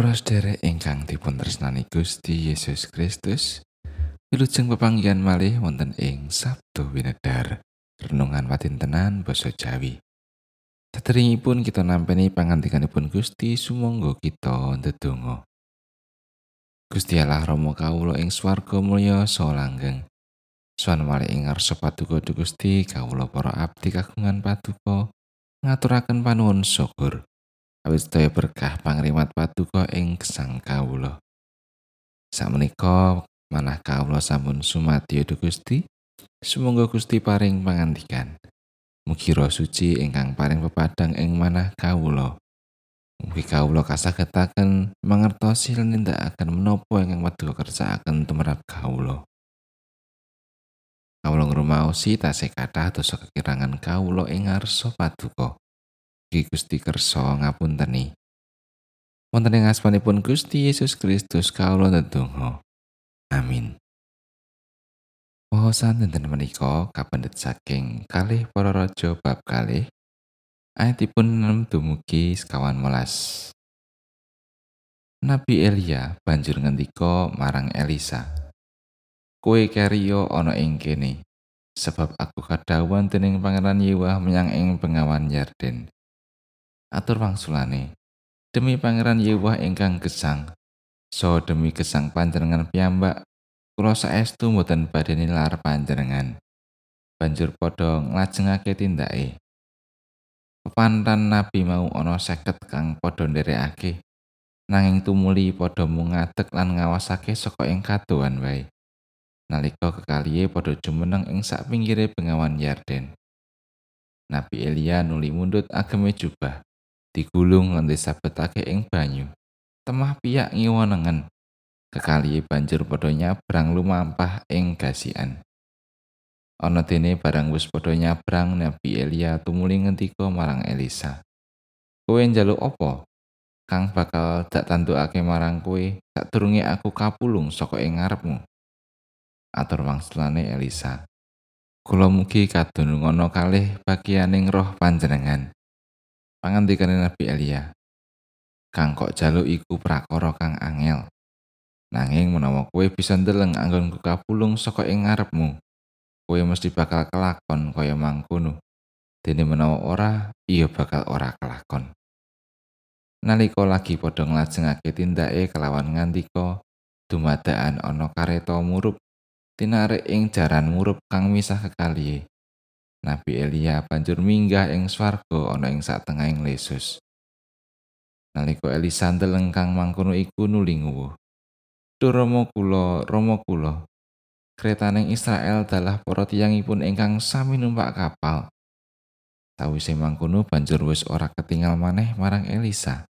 Para sedherek ingkang dipun tresnani Gusti Yesus Kristus, wilujeng pepanggihan malih wonten ing Sabtu Winedar, renungan watintenan basa Jawi. Saderengipun kita nampeni pangandikanipun Gusti sumangga kita ndedonga. Gusti Allah Rama kawula ing swarga mulya saha langgeng. Suwan malih ing ngarsa paduka Gusti kawula para abdi kagungan paduka ngaturaken panuwun syukur. Awit sedaya berkah pangrimat paduka ing gesang kawula. Sakmenika manah kawula sampun sumati Gusti. Sumangga Gusti paring pangandikan. Mugi suci ingkang paring pepadang ing manah kawula. Mugi kawula kasagetaken mangertosi lan nindakaken menapa ingkang paduka kersakaken tumrap kawula. Kawula ngrumaosi tasih kathah dosa kekirangan kawula ing ngarsa paduka. Mugi Gusti kersa ngapunteni. Wonten ing asmanipun Gusti Yesus Kristus kawula ndedonga. Amin. Wawasan dinten menika kapendet saking kalih para raja bab kalih ayatipun 6 dumugi sekawan melas. Nabi Elia banjur ngendika marang Elisa. Kowe kariyo ana ing kene, sebab aku kadhawuhan dening Pangeran Yewah menyang ing pengawan Yarden. Atur wangsulane. Demi pangeran Yewah ingkang gesang so demi gesang panjenengan piyambak kula saestu mboten badhe nilar panjenengan. Banjur padha nglajengake tindake. Pepantan nabi mau ana seket kang padha nderekake nanging tumuli padha mungadeg lan ngawasake saka ing kadoan wae. Nalika kekaliye padha jumeneng ing sak pinggire bengawan Yarden. Nabi Elia nuli mundut ageme jubah digulung lan disabetake ing banyu. Temah piyak ngiwonengen. Kekalihe banjur padha nyabrang lumampah ing gasian. Ana dene barang wis padha nyabrang Nabi Elia tumuli ngendika marang Elisa. Kowe njaluk apa? Kang bakal dak tandukake marang kowe sadurunge aku kapulung saka ing ngarepmu. Atur wangsulane Elisa. Kula mugi kadunungono kalih bagianing roh panjenengan. Pangandikane Nabi Elia. Kang kok jaluk iku prakara kang angel. Nanging menawa kowe bisa ndeleng anggonku kapulung saka ing ngarepmu, kowe mesti bakal kelakon kaya mangkono. Dene menawa ora, iya bakal ora kelakon. Nalika lagi padha nglajengake tindake kelawan ngandika, dumadakan ana kareta murup tinarik ing jaran murup kang misah kekalihe. Nabi Elia banjur minggah ing swarga ana ing satengahing lesus. Nalika Elisa ndeleng kang mangkono iku nuli nguwuh. Duh Rama kula, Rama kula. Kretaning Israel dalah para tiyangipun ingkang sami numpak kapal. Sawise mangkono banjur wis ora ketinggal maneh marang Elisa.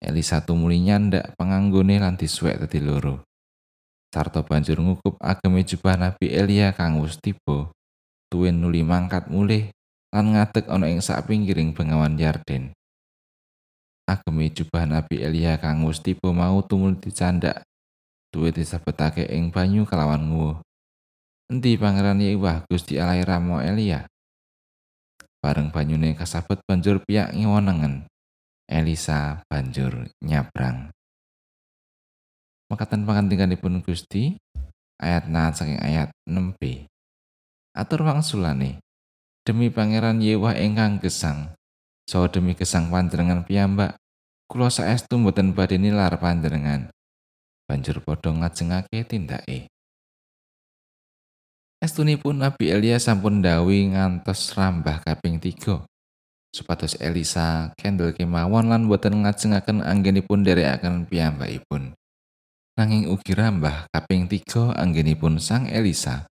Elisa tumuli nyandak penganggone lan disuwek dadi loro. Sarta banjur ngukup ageme jubah Nabi Elia kang wis tiba. Tuwin nuli mangkat mulih lan ngadeg ana ing sak pinggiring bengawan Yarden. Agemi jubah Nabi Elia kang wis tiba mau tumul dicandak. Duwe disabetake ing banyu kelawan nguwuh. Endi pangeran Yewah Gusti Allah Ramo Elia? Bareng banyune kasabet banjur piyak ngiwonengen. Elisa banjur nyabrang. Makatan pangandikanipun Gusti ayat 6 saking ayat 6b. Atur wangsulane. Demi pangeran Yewah ingkang gesang so demi gesang panjenengan piyambak kula saestu mboten badhe nilar panjenengan. Banjur padha ngajengake tindake. Estunipun Nabi Elia sampun dawi ngantos rambah kaping 3 supados Elisa kendel kemawon lan boten ngajengaken anggenipun derekaken piyambakipun. Nanging ugi rambah kaping 3 anggenipun sang Elisa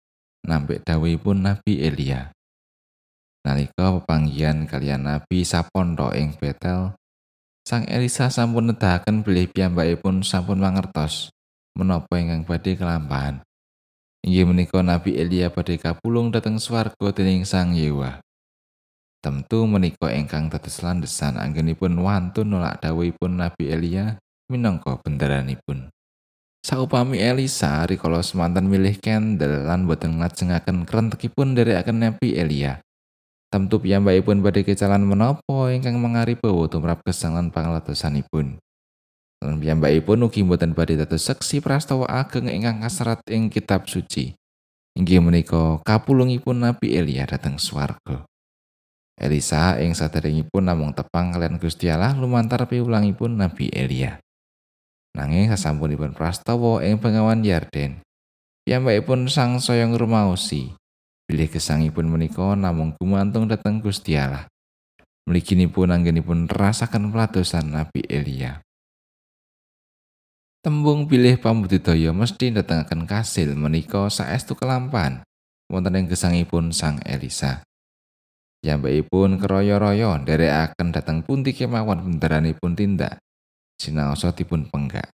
nampik dawuhipun Nabi Elia. Nalika pepanggihan kalian Nabi Sapondo ing Betel, Sang Elisa sampun nedahaken bilih piyambakipun sampun mangertos menapa ingkang badhe kelampahan. Inggih menika Nabi Elia badhe kapulung dhateng swarga dening Sang Yewa. Tentu menika ingkang dados landesan anggenipun wantun nolak dawuhipun Nabi Elia minangka bendaranipun. Saupami Elisa rikala semanten milih kendel lan boten ngajengaken krentekipun nderekaken Nabi Elia. Tentu piyambakipun badhe kecalan menapa ingkang mangaribawa tumrap gesang lan pangladosanipun. Lan piyambakipun ugi boten badhe dados seksi prastawa ageng ingkang kaserat ing kitab suci. Inggih menika kapulungipun Nabi Elia dhateng swarga. Elisa ing saderengipun namung tepang kalian Gusti Allah lumantar piwulangipun Nabi Elia. Nanging sasampunipun prastawa ing pengawan Yarden, piyambakipun sang soyong rumaosi bilih gesangipun menika namung gumantung dhateng Gusti Allah. Mliginipun anggenipun rasaken peladosan Nabi Elia. Tembung bilih pambudidaya mesti ndatengaken kasil menika saestu kelampan wonten ing gesangipun Sang Elisa. Yambakipun keroyo-royo nderekaken dhateng pundi kemawon benderanipun tindak sinaosa dipun penggak.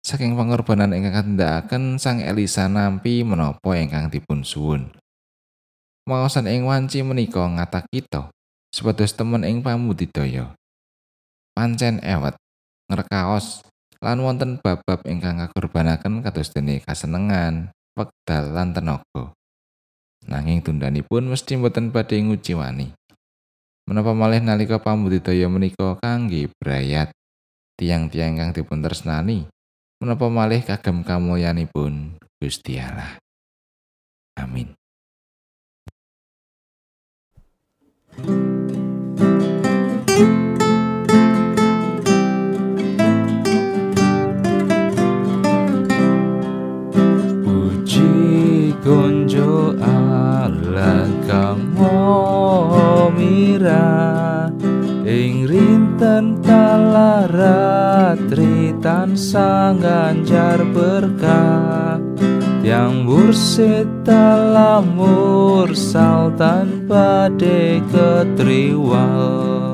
Saking pengorbanan ingkang kandhakaken Sang Elisa nampi menapa ingkang dipun suwun. Maosan ing wanci menika ngata kita sepados temen ing pambudidaya. Pancen ewet ngrekaos lan wonten bab-bab ingkang kakorbanaken kados dene kasenengan, wekdal lan tenaga. Nanging tundanipun mesti mboten badhe nguji wani. Menapa malih nalika pambudidaya menika kangge brayat tiang-tiang kang dipun tresnani, menapa malih kagem kamulyanipun Gusti Allah. Amin. konjo ala kang mira ing rinten talaratri tansah ganjar berkah. Yang bursit dalam mursal tanpa de ketriwal